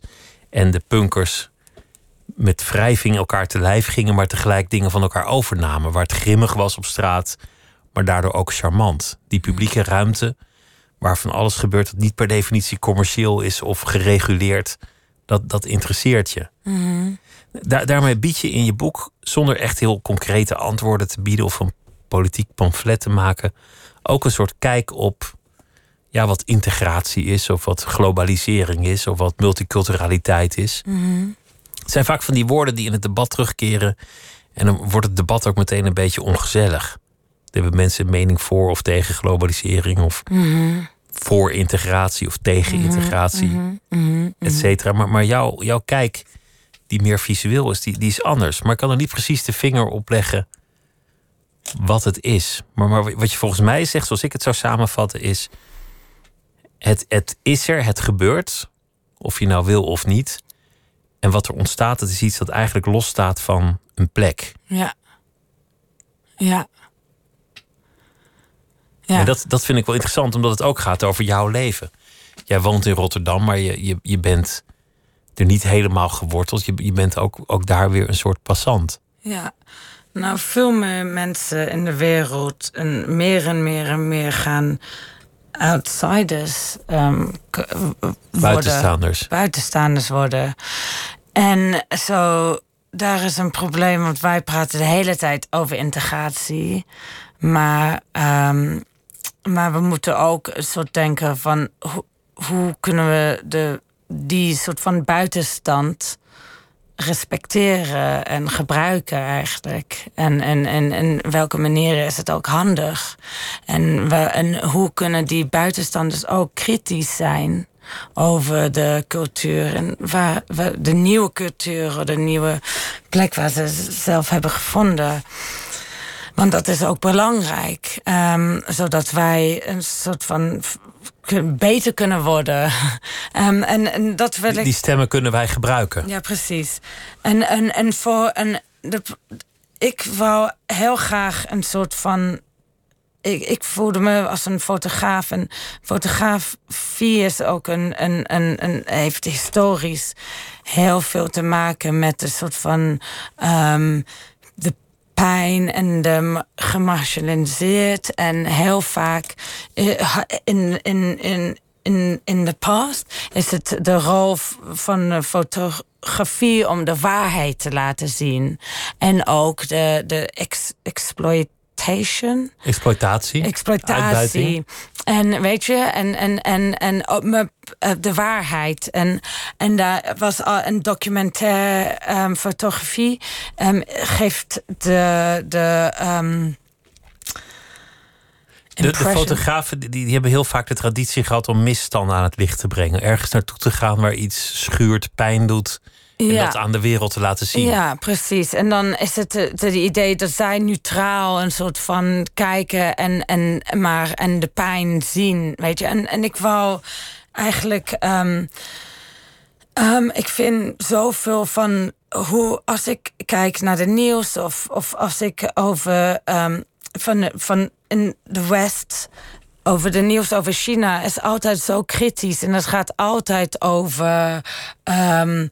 en de punkers met wrijving elkaar te lijf gingen, maar tegelijk dingen van elkaar overnamen. Waar het grimmig was op straat, maar daardoor ook charmant. Die publieke ruimte, waar van alles gebeurt dat niet per definitie commercieel is of gereguleerd, dat, dat interesseert je. Daar, daarmee bied je in je boek, zonder echt heel concrete antwoorden te bieden of een politiek pamflet te maken, ook een soort kijk op ja, wat integratie is, of wat globalisering is, of wat multiculturaliteit is. Het zijn vaak van die woorden die in het debat terugkeren. En dan wordt het debat ook meteen een beetje ongezellig. Er hebben mensen een mening voor of tegen globalisering, of voor integratie of tegen integratie, et cetera. Maar, maar jouw, jouw kijk, die meer visueel is, die, die is anders. Maar ik kan er niet precies de vinger op leggen wat het is. Maar, maar wat je volgens mij zegt, zoals ik het zou samenvatten, is: het, het is er, het gebeurt, of je nou wil of niet. En wat er ontstaat, dat is iets dat eigenlijk losstaat van een plek. Ja. Ja. Ja. En dat, dat vind ik wel interessant, omdat het ook gaat over jouw leven. Jij woont in Rotterdam, maar je, je, je bent er niet helemaal geworteld. Je, je bent ook, ook daar weer een soort passant. Ja, nou, veel meer mensen in de wereld en meer en meer en meer gaan outsiders k- w- worden. Buitenstaanders. Buitenstaanders worden. En zo, daar is een probleem, want wij praten de hele tijd over integratie. Maar ehm, maar we moeten ook een soort denken van hoe, hoe kunnen we de, die soort van buitenstand respecteren en gebruiken eigenlijk. En, en, en, en welke manieren is het ook handig? En, we, en hoe kunnen die buitenstanders ook kritisch zijn over de cultuur en waar, de nieuwe cultuur, de nieuwe plek waar ze zelf hebben gevonden. Want dat is ook belangrijk, um, zodat wij een soort van beter kunnen worden. Um, en, en dat wil ik... Die stemmen kunnen wij gebruiken. Ja, precies. En, en, en voor een. De, ik wou heel graag een soort van. Ik, ik voelde me als een fotograaf. En fotografie is ook een, een, een, een. heeft historisch heel veel te maken met een soort van. Um, de pijn en de gemarginaliseerd. En heel vaak in, in, in, in, in de past is het de rol van de fotografie om de waarheid te laten zien. En ook de, de ex, exploitation. Exploitatie. Exploitatie. En weet je, en, en, en, en op de waarheid. En, en daar was al een documentaire um, fotografie. Um, geeft de. de um, de, de, fotografen die, die, hebben heel vaak de traditie gehad om misstanden aan het licht te brengen. Ergens naartoe te gaan waar iets schuurt, pijn doet. En ja. dat aan de wereld te laten zien. Ja, precies. En dan is het het idee dat zij neutraal een soort van kijken en, en, maar, en de pijn zien. Weet je, en, en ik wou eigenlijk. Um, um, ik vind zoveel van hoe, als ik kijk naar de nieuws of, of als ik over. Um, van, van in de West over de nieuws over China is altijd zo kritisch. En het gaat altijd over um,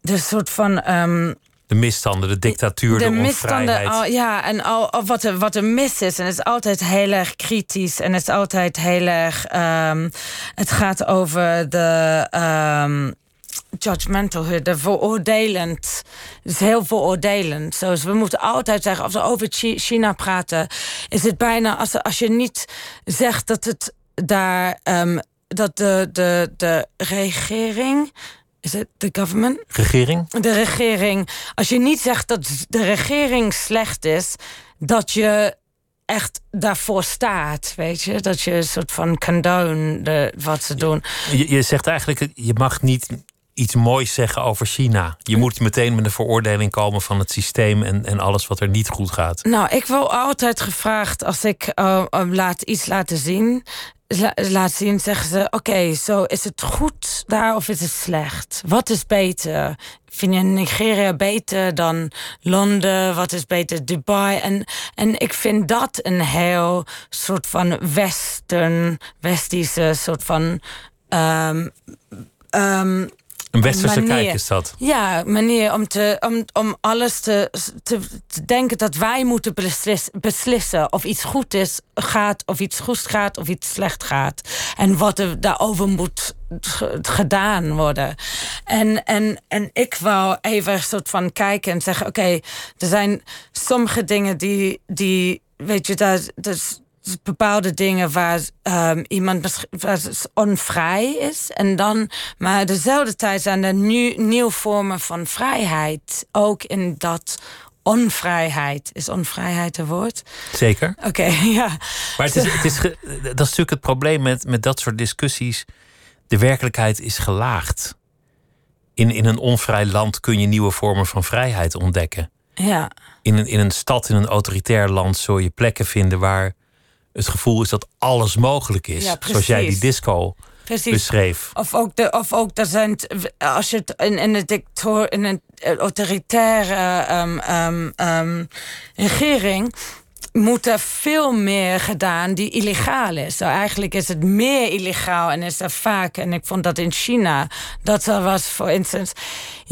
de soort van. Um, de misstanden, de dictatuur, de, de misstanden, al, ja, en al, al, wat, er, wat er mis is. En het is altijd heel erg kritisch. En het is altijd heel erg... Um, het gaat over de... Um, judgmental, de veroordelend. Het is heel veroordelend. Zoals we moeten altijd zeggen, als we over China praten, is het bijna als, als je niet zegt dat het daar um, dat de, de, de regering. Is het de government? Regering? De regering. Als je niet zegt dat de regering slecht is, dat je echt daarvoor staat, weet je? Dat je een soort van condone de, wat ze doen. Je, je zegt eigenlijk, je mag niet iets moois zeggen over China. Je moet meteen met een veroordeling komen van het systeem en, en alles wat er niet goed gaat. Nou, ik wil altijd gevraagd als ik uh, laat, iets laten zien. Laat zien, zeggen ze: Oké, zo is het goed daar of is het slecht? Wat is beter? Vind je Nigeria beter dan Londen? Wat is beter Dubai? En, en ik vind dat een heel soort van western, westische soort van. Um, een westerse kijk is dat. Ja, manier om, te, om, om alles te, te, te denken dat wij moeten beslissen of iets goed is, gaat, of iets goed gaat, of iets slecht gaat. En wat er daarover moet gedaan worden. En, en, en ik wou even een soort van kijken en zeggen: oké, er zijn sommige dingen die, die weet je, dat, dat bepaalde dingen waar um, iemand onvrij is. En dan, maar dezelfde tijd zijn er nu nieuwe vormen van vrijheid. Ook in dat onvrijheid. Is onvrijheid een woord? Zeker. Oké, ja. Maar het is, het is, dat is natuurlijk het probleem met, met dat soort discussies. De werkelijkheid is gelaagd. In, in een onvrij land kun je nieuwe vormen van vrijheid ontdekken. Ja. In een, in een stad, in een autoritair land, zul je plekken vinden waar het gevoel is dat alles mogelijk is. zoals jij die disco precies. beschreef. Of ook, de, of ook dat zijn, als je het in, in, een, dictator, in een autoritaire um, um, um, regering moet er veel meer gedaan die illegaal is. So, eigenlijk is het meer illegaal en is er vaak, en ik vond dat in China, dat er was, voor instance,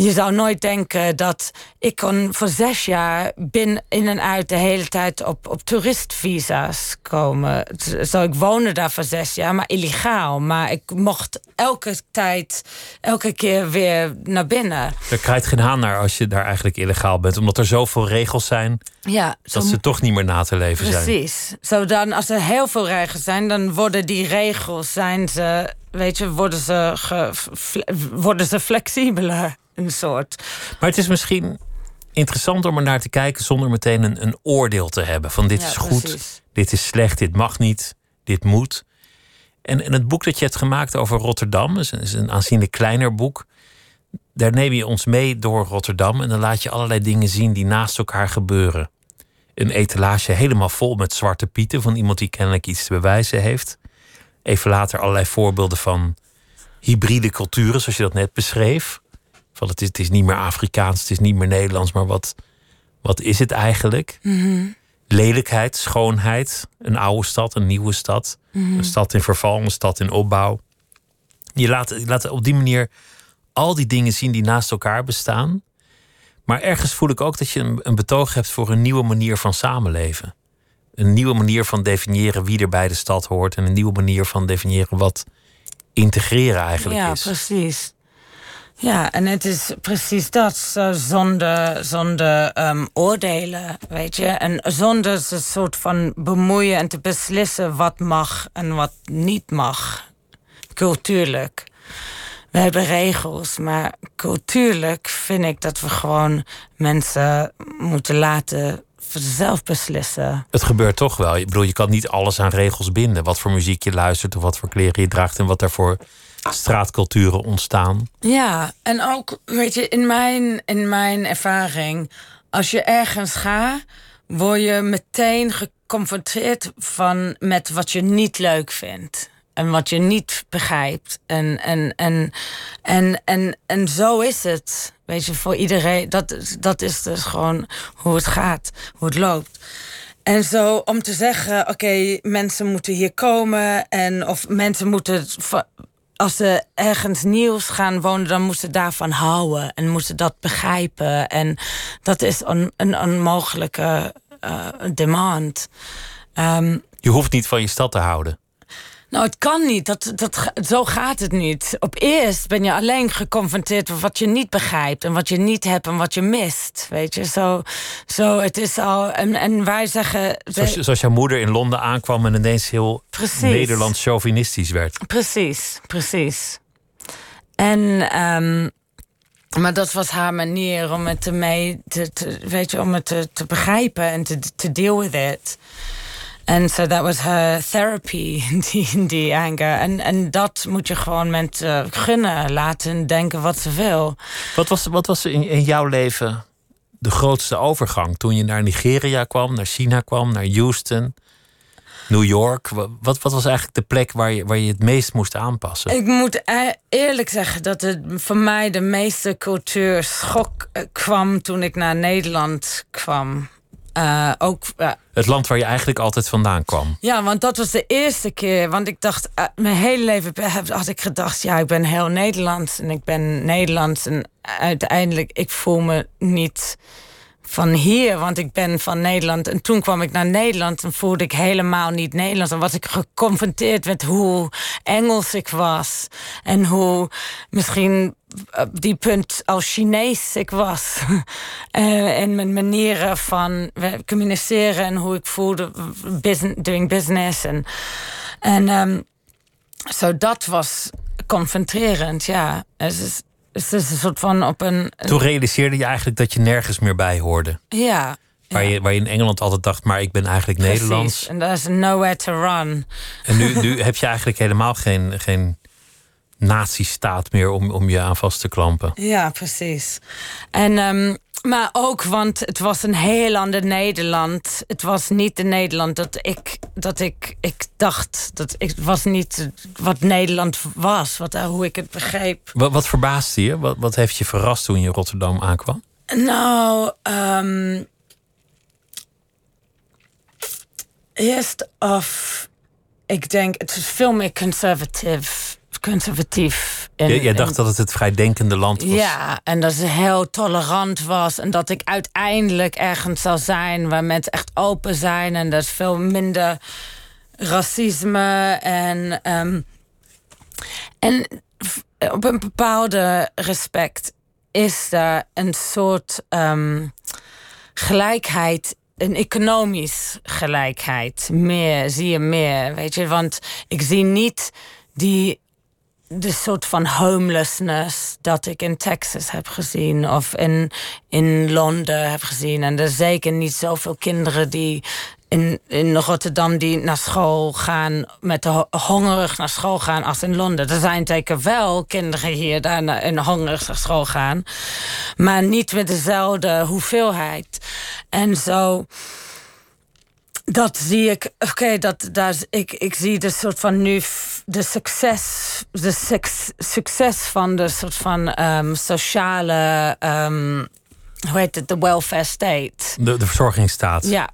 je zou nooit denken dat ik kon voor zes jaar binnen in en uit de hele tijd op, op toeristvisa's komen. Zo, ik woonde daar voor zes jaar, maar illegaal. Maar ik mocht elke tijd, elke keer weer naar binnen. Er krijgt geen haan naar als je daar eigenlijk illegaal bent, omdat er zoveel regels zijn ja, dat ze toch niet meer na te leven zijn. Precies. Zo dan, als er heel veel regels zijn, dan worden die regels, zijn ze, weet je, worden ze, worden ze flexibeler. Een soort. Maar het is misschien interessant om er naar te kijken zonder meteen een, een oordeel te hebben. Van dit Ja, is goed, precies. dit is slecht, dit mag niet, dit moet. En, en het boek dat je hebt gemaakt over Rotterdam is een, is een aanzienlijk kleiner boek. Daar neem je ons mee door Rotterdam en dan laat je allerlei dingen zien die naast elkaar gebeuren. Een etalage helemaal vol met zwarte pieten van iemand die kennelijk iets te bewijzen heeft. Even later allerlei voorbeelden van hybride culturen, zoals je dat net beschreef. Van het, is, het is niet meer Afrikaans, het is niet meer Nederlands, maar wat, wat is het eigenlijk? Lelijkheid, schoonheid, een oude stad, een nieuwe stad. Een stad in verval, een stad in opbouw. Je laat, je laat op die manier al die dingen zien die naast elkaar bestaan. Maar ergens voel ik ook dat je een, een betoog hebt voor een nieuwe manier van samenleven. Een nieuwe manier van definiëren wie er bij de stad hoort. En een nieuwe manier van definiëren wat integreren eigenlijk Ja, is. precies. Ja, en het is precies dat, zo zonder, zonder ehm, oordelen, weet je. En zonder een soort van bemoeien en te beslissen wat mag en wat niet mag. Cultuurlijk. We hebben regels, maar cultuurlijk vind ik dat we gewoon mensen moeten laten zelf beslissen. Het gebeurt toch wel. Ik bedoel, je kan niet alles aan regels binden. Wat voor muziek je luistert, of wat voor kleren je draagt en wat daarvoor straatculturen ontstaan. Ja, en ook, weet je, in mijn, in mijn ervaring, als je ergens gaat, word je meteen geconfronteerd van, met wat je niet leuk vindt. En wat je niet begrijpt. En, en, en, en, en, en zo is het. Weet je, voor iedereen. Dat, dat is dus gewoon hoe het gaat, hoe het loopt. En zo om te zeggen, oké, mensen moeten hier komen. En of mensen moeten, als ze ergens nieuws gaan wonen, dan moeten ze daarvan houden. En moeten dat begrijpen. En dat is on- een onmogelijke eh, demand. Ehm, Je hoeft niet van je stad te houden. Nou, het kan niet. Dat, dat, zo gaat het niet. Op eerst ben je alleen geconfronteerd met wat je niet begrijpt. En wat je niet hebt en wat je mist. Weet je, zo, zo het is al. En, en wij zeggen. Zoals, zoals jouw moeder in Londen aankwam en ineens heel Precies. Nederlands chauvinistisch werd. Precies, precies. En, ehm, maar dat was haar manier om het te, te, weet je, om het te, te begrijpen en te, te deal with it. En so that was her therapy, die, die anger. En, en dat moet je gewoon mensen gunnen, laten denken wat ze wil. Wat was, wat was in, in jouw leven de grootste overgang? Toen je naar Nigeria kwam, naar China kwam, naar Houston, New York. Wa- Wat, wat was eigenlijk de plek waar je, waar je het meest moest aanpassen? Ik moet e- eerlijk zeggen dat het voor mij de meeste cultuurschok eh, kwam toen ik naar Nederland kwam. Eh, ook, eh, Het land waar je eigenlijk altijd vandaan kwam. ja, want dat was de eerste keer. Want ik dacht, eh, mijn hele leven had ik gedacht, ja, ik ben heel Nederlands en ik ben Nederlands. En uiteindelijk, ik voel me niet van hier, want ik ben van Nederland. En toen kwam ik naar Nederland en voelde ik helemaal niet Nederlands. En was ik geconfronteerd met hoe Engels ik was. En hoe misschien op die punt als Chinees ik was. Eh, en mijn manieren van communiceren en hoe ik voelde, business, doing business. En, en ehm, zo dat was confronterend, ja. Het is, het is een soort van op een... Toen realiseerde je eigenlijk dat je nergens meer bij hoorde. Ja. Waar, je, waar je in Engeland altijd dacht, maar ik ben eigenlijk Precies. Nederlands. En daar is nowhere to run. En nu, nu heb je eigenlijk helemaal geen, geen nazistaat meer om, om je aan vast te klampen. Ja, precies. En, ehm, maar ook, want het was een heel ander Nederland. Het was niet de Nederland dat ik, dat ik, ik dacht. Dat ik, het was niet wat Nederland was, wat, hoe ik het begreep. Wat, wat verbaasde je? Wat, wat heeft je verrast toen je in Rotterdam aankwam? Nou, ehm eerst af, ik denk, het is veel meer conservatief. Conservatief Jij, dacht dat het het vrijdenkende land was. Ja, en dat ze heel tolerant was. En dat ik uiteindelijk ergens zal zijn waar mensen echt open zijn. En dat is veel minder racisme. En, ehm, en op een bepaalde respect is er een soort ehm, gelijkheid een economisch gelijkheid. Meer, zie je meer, weet je. Want ik zie niet die de soort van homelessness dat ik in Texas heb gezien of in, in Londen heb gezien. En er zeker niet zoveel kinderen die in, in Rotterdam die naar school gaan, met de hongerig naar school gaan als in Londen. Er zijn zeker wel kinderen hier die in hongerig naar school gaan, maar niet met dezelfde hoeveelheid. En zo dat zie ik. Oké, dat daar ik, ik zie de soort van nu de succes, de succes van de soort van um, sociale, um, hoe heet het, de welfare state. De, de verzorgingsstaat. Ja,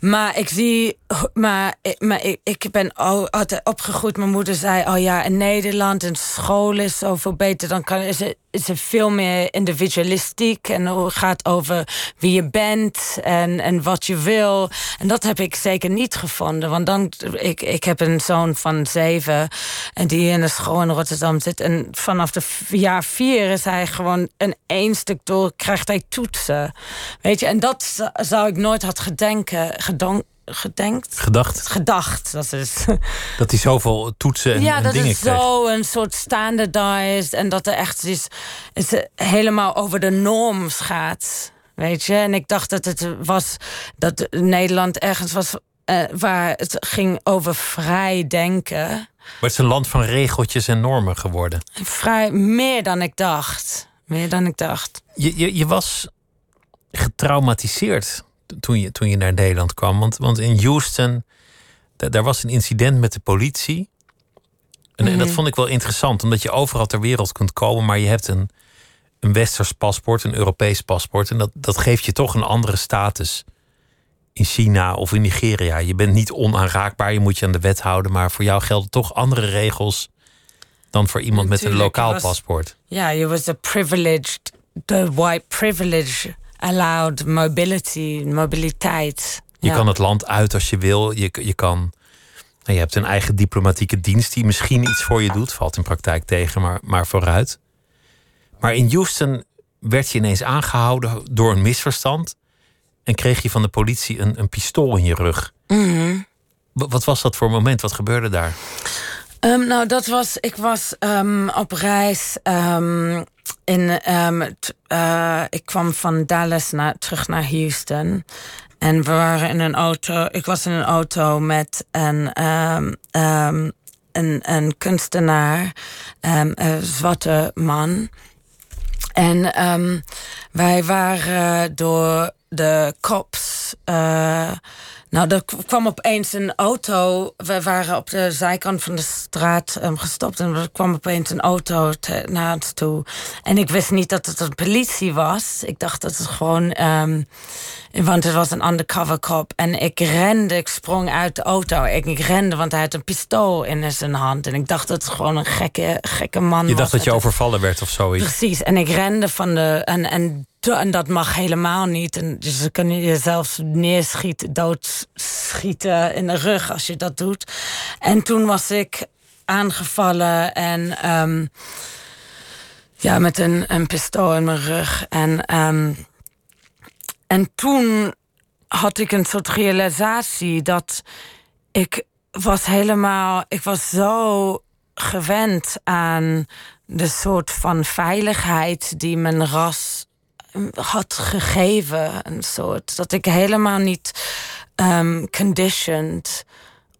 maar ik zie, maar, maar ik, ik ben altijd opgegroeid. Mijn moeder zei: Oh ja, in Nederland en school is zoveel beter. Dan kan, is, het, is het veel meer individualistiek. En het gaat over wie je bent en, en wat je wil. En dat heb ik zeker niet gevonden. Want dan, ik, ik heb een zoon van zeven. En die in de school in Rotterdam zit. En vanaf de jaar vier is hij gewoon een één stuk door. Krijgt hij toetsen. Weet je, en dat zou ik nooit had gedenken gedenkt. Gedacht. Gedacht, dat is. Dat hij zoveel toetsen en, ja, en dat dingen is zo een soort standardized en dat er echt is, is helemaal over de norms gaat. Weet je, en ik dacht dat het was dat Nederland ergens was uh, waar het ging over vrij denken. Maar het is een land van regeltjes en normen geworden. Vrij meer dan ik dacht. Meer dan ik dacht. Je, je, je was getraumatiseerd toen je, toen je naar Nederland kwam. Want, want in Houston, daar was een incident met de politie. En, en, dat mhm. vond ik wel interessant, omdat je overal ter wereld kunt komen, maar je hebt een, een westers paspoort, een Europees paspoort. En dat, dat geeft je toch een andere status in China of in Nigeria. Je bent niet onaanraakbaar, je moet je aan de wet houden, maar voor jou gelden toch andere regels dan voor iemand met een lokaal paspoort. Ja, je was a privileged, the white privilege allowed mobility, mobiliteit. Je kan het land uit als je wil. Je, je kan. Nou, je hebt een eigen diplomatieke dienst die misschien iets voor je doet. Valt in praktijk tegen, maar, maar vooruit. Maar in Houston werd je ineens aangehouden door een misverstand. En kreeg je van de politie een, een pistool in je rug. Mhm. Wat was dat voor moment? Wat gebeurde daar? Ehm, nou, dat was. Ik was um, op reis. Um, in, uh, ik kwam van Dallas naar, terug naar Houston. En we waren in een auto. Ik was in een auto met een, een, een kunstenaar, een zwarte man. En wij waren door de cops. Uh, nou, er kwam opeens een auto. We waren op de zijkant van de straat um, gestopt. En er kwam opeens een auto naar ons toe. En ik wist niet dat het een politie was. Ik dacht dat het gewoon. Um, want het was een undercover cop. En ik rende, ik sprong uit de auto. Ik, ik rende, want hij had een pistool in zijn hand. En ik dacht dat het gewoon een gekke, gekke man was. Je dacht dat je overvallen werd of zoiets? Precies. En ik rende van de. En, en en dat mag helemaal niet. En dus ze kunnen je zelfs neerschieten, doodschieten in de rug als je dat doet. En toen was ik aangevallen en um, ja, met een, een pistool in mijn rug. En, um, en toen had ik een soort realisatie dat ik was helemaal, ik was zo gewend aan de soort van veiligheid die mijn ras had gegeven. Een soort dat ik helemaal niet um, conditioned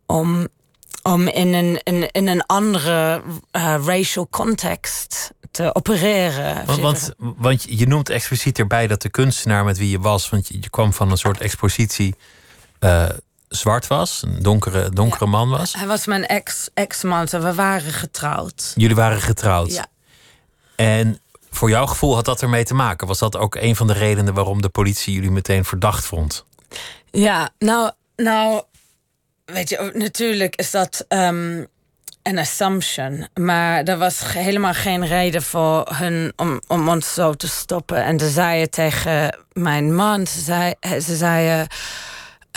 om, om in, een, in, in een andere uh, racial context te opereren. Want, want, want, je noemt expliciet erbij dat de kunstenaar met wie je was, want je, je kwam van een soort expositie. Uh, zwart was, een donkere, donkere man was. Hij was mijn ex, ex-man, we waren getrouwd. Jullie waren getrouwd. Ja. En voor jouw gevoel had dat ermee te maken? Was dat ook een van de redenen waarom de politie jullie meteen verdacht vond? Ja, nou, nou weet je, natuurlijk is dat um, een assumption. Maar er was helemaal geen reden voor hun om, om ons zo te stoppen. En ze zeiden tegen mijn man, ze, zei, ze zeiden...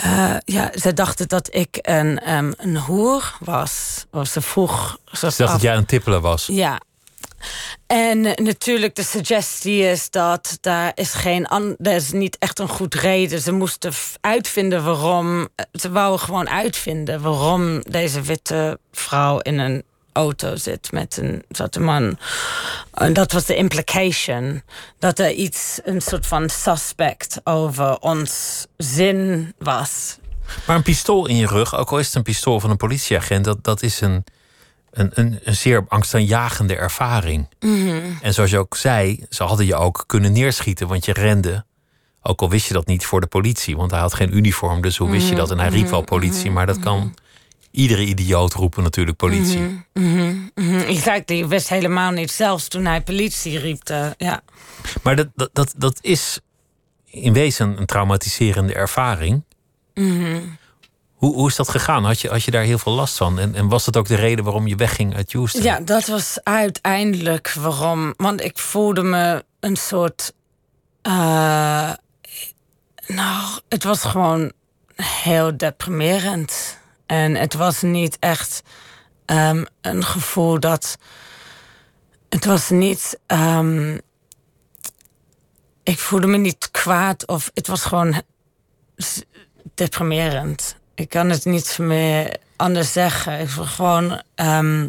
Uh, ja, ze dachten dat ik een, um, een hoer was. Of ze vroeg... Ze dacht dat jij een tippelen was? Ja. En natuurlijk de suggestie is dat daar is geen er is niet echt een goed reden. Ze moesten uitvinden waarom. Ze wouden gewoon uitvinden waarom deze witte vrouw in een auto zit met een zwarte man. En dat was de implication. Dat er iets, een soort van suspect over ons zin was. Maar een pistool in je rug, ook al is het een pistool van een politieagent, dat, dat is een, een, een, een zeer angstaanjagende ervaring. En zoals je ook zei, ze hadden je ook kunnen neerschieten, want je rende. Ook al wist je dat niet voor de politie, want hij had geen uniform, dus hoe wist je dat? En hij riep wel politie, maar dat kan iedere idioot roepen natuurlijk politie. Mhm, Exactly, je wist helemaal niet, zelfs toen hij politie riep. eh, ja. Maar dat, dat, dat, dat is in wezen een traumatiserende ervaring. Hoe, hoe is dat gegaan? Had je, had je daar heel veel last van? En, en was dat ook de reden waarom je wegging uit Houston? ja, dat was uiteindelijk waarom. Want ik voelde me een soort. eh, nou, het was gewoon heel deprimerend. En het was niet echt ehm, een gevoel dat. Het was niet. ehm, ik voelde me niet kwaad of het was gewoon deprimerend. Ik kan het niet meer anders zeggen. Ik was gewoon. ehm,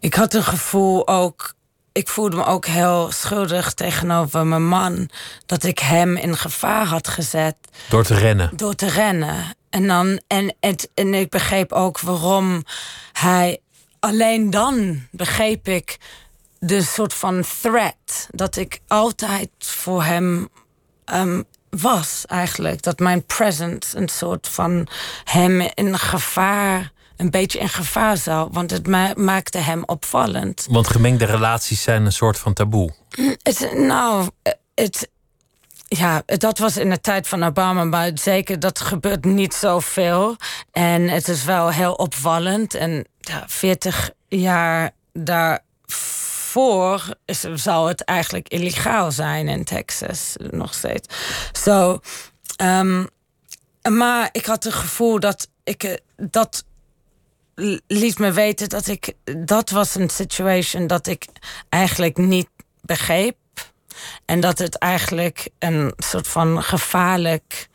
ik had een gevoel ook. Ik voelde me ook heel schuldig tegenover mijn man. Dat ik hem in gevaar had gezet Door te rennen. door te rennen. En, dan, en, het, en ik begreep ook waarom hij. Alleen dan begreep ik de soort van threat. Dat ik altijd voor hem ehm, was, eigenlijk. Dat mijn presence een soort van hem in gevaar. Een beetje in gevaar zou. Want het ma- maakte hem opvallend. Want gemengde relaties zijn een soort van taboe. Het, nou, het, ja, dat was in de tijd van Obama, maar zeker dat gebeurt niet zoveel. En het is wel heel opvallend. En ja, 40 jaar daarvoor is, zou het eigenlijk illegaal zijn in Texas, nog steeds. Zo, ehm, maar ik had het gevoel dat ik eh, dat liet me weten dat ik dat was een situation dat ik eigenlijk niet begreep en dat het eigenlijk een soort van gevaarlijk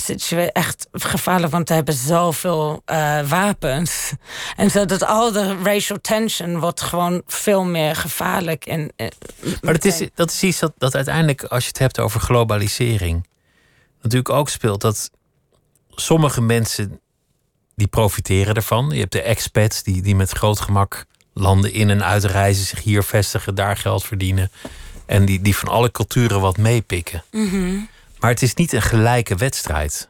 situatie echt gevaarlijk want we hebben zoveel eh, wapens en zodat al de racial tension wordt gewoon veel meer gevaarlijk en eh, Maar dat is, dat is iets dat, dat uiteindelijk, als je het hebt over globalisering, natuurlijk ook speelt. Dat sommige mensen die profiteren ervan. Je hebt de expats die, die met groot gemak landen in en uitreizen, zich hier vestigen, daar geld verdienen. En die, die van alle culturen wat meepikken. Maar het is niet een gelijke wedstrijd.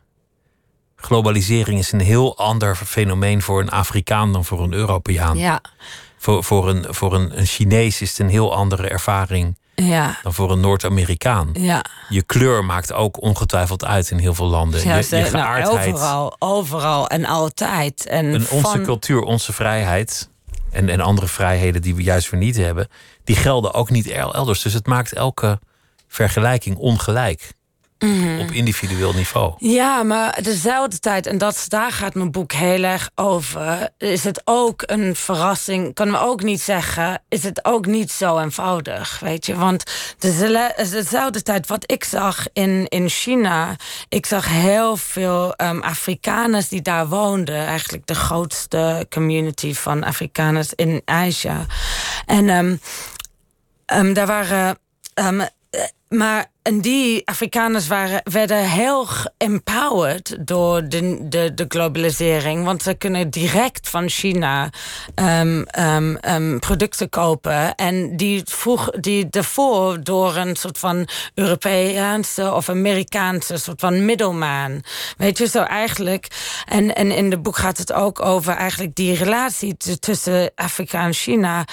Globalisering is een heel ander fenomeen voor een Afrikaan dan voor een Europeaan. ja Voor, voor, een, voor een, een Chinees is het een heel andere ervaring ja dan voor een Noord-Amerikaan. ja Je kleur maakt ook ongetwijfeld uit in heel veel landen. Ja, je, je nou, geaardheid, overal, overal en altijd. En en onze van- cultuur, onze vrijheid en, en andere vrijheden die we juist weer niet hebben, die gelden ook niet el- elders. Dus het maakt elke vergelijking ongelijk Mhm. op individueel niveau. Ja, maar dezelfde tijd, en dat, daar gaat mijn boek heel erg over, is het ook een verrassing. Kunnen we ook niet zeggen, is het ook niet zo eenvoudig, weet je? Want dezelfde tijd wat ik zag in, in China, ik zag heel veel ehm, Afrikaners die daar woonden. Eigenlijk de grootste community van Afrikaners in Azië. En ehm, Ehm, daar waren. Maar en die Afrikaners waren, werden heel empowered door de, de, de globalisering. Want ze kunnen direct van China ehm, ehm, ehm, producten kopen. En die, vroeg, die daarvoor door een soort van Europese of Amerikaanse soort van middelmaan. Weet je, zo eigenlijk. En, en in het boek gaat het ook over eigenlijk die relatie tussen Afrika en China.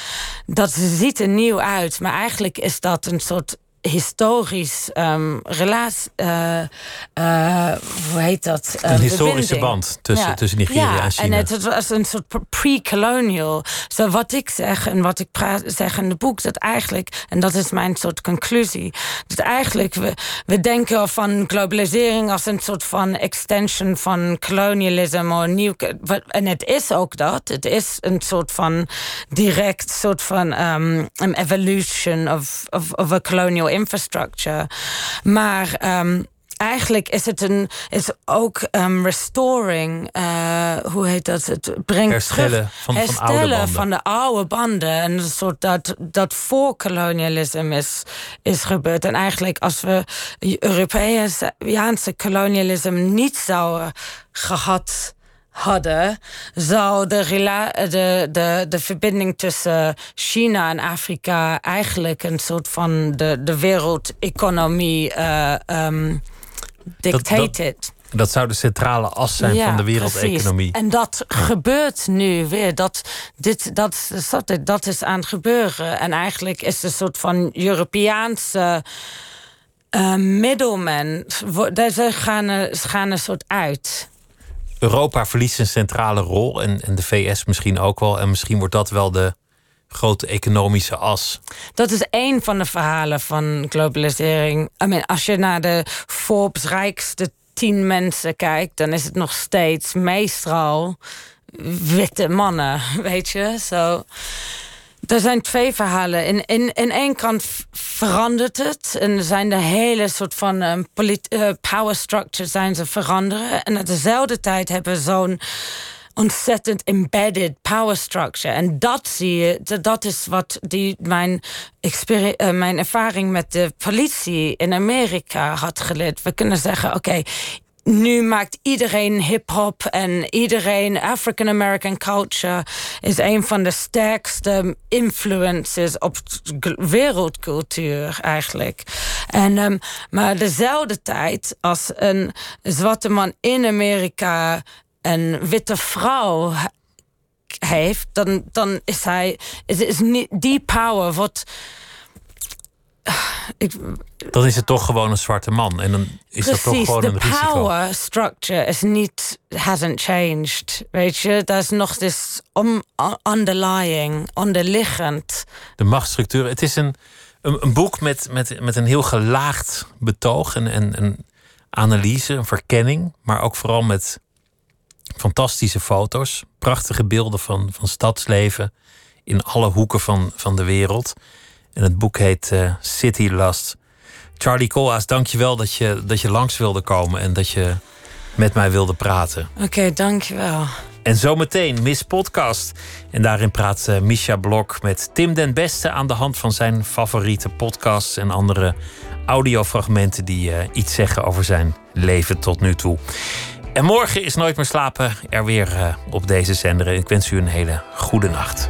Dat ziet er nieuw uit, maar eigenlijk is dat een soort historisch um, relatie. Uh, uh, hoe heet dat? een historische band tussen, tussen Nigeria ja, en China. En het was een soort pre-colonial. So wat ik zeg en wat ik praat, zeg in het boek, dat eigenlijk, en dat is mijn soort conclusie, dat eigenlijk we, we denken van globalisering als een soort van extension van colonialisme of nieuw. En het is ook dat. Het is een soort van direct soort van um, evolution of, of, of a colonial infrastructure. Maar um, eigenlijk is het een, is ook um, restoring, uh, hoe heet dat? Het brengt herstellen terug, van, herstellen van, oude banden. van de oude banden. En een soort dat, dat voor kolonialisme is, is gebeurd. En eigenlijk als we Europese kolonialisme niet zouden gehad hadden, zou de, de, de, de verbinding tussen China en Afrika eigenlijk een soort van de, de wereldeconomie uh, um, dictated. Dat, dat, dat, zou de centrale as zijn ja, van de wereldeconomie. Precies. En dat gebeurt nu weer. Dat, dit, dat, dat, is aan het gebeuren. En eigenlijk is een soort van Europeaanse uh, middelmen. Ze gaan, ze gaan een soort uit. Europa verliest een centrale rol en, de VS misschien ook wel. En misschien wordt dat wel de grote economische as. Dat is één van de verhalen van globalisering. I mean, als je naar de Forbes rijkste tien mensen kijkt, dan is het nog steeds meestal witte mannen, weet je. Zo. Er zijn twee verhalen. In, in, in één kant verandert het. En zijn de hele soort van um, power structure zijn ze veranderen. En at dezelfde tijd hebben we zo'n ontzettend embedded power structure. En dat zie je, dat is wat die, mijn, uh, mijn ervaring met de politie in Amerika had geleerd. We kunnen zeggen, oké, nu maakt iedereen hip-hop en iedereen African American culture is een van de sterkste influences op wereldcultuur eigenlijk. En, um, maar dezelfde tijd als een zwarte man in Amerika een witte vrouw heeft, dan, dan is hij is, die power wat ik, dan is het toch gewoon een zwarte man. En dan is Precies, dat toch gewoon een risico. de power structure is niet, hasn't changed. Weet je, dat is nog dus om, underlying, onderliggend. De machtsstructuur. Het is een, een, een, boek met, met, met een heel gelaagd betoog en, en een analyse, een verkenning. Maar ook vooral met fantastische foto's. Prachtige beelden van, van stadsleven in alle hoeken van, van de wereld. En het boek heet uh, City Lust. Charlie Koolhaas, dank je wel dat je, dat je langs wilde komen en dat je met mij wilde praten. Oké, okay, dank je wel. En zometeen Miss Podcast. En daarin praat uh, Misha Blok met Tim den Beste aan de hand van zijn favoriete podcasts en andere audiofragmenten die uh, iets zeggen over zijn leven tot nu toe. En morgen is Nooit meer slapen er weer uh, op deze zender. Ik wens u een hele goede nacht.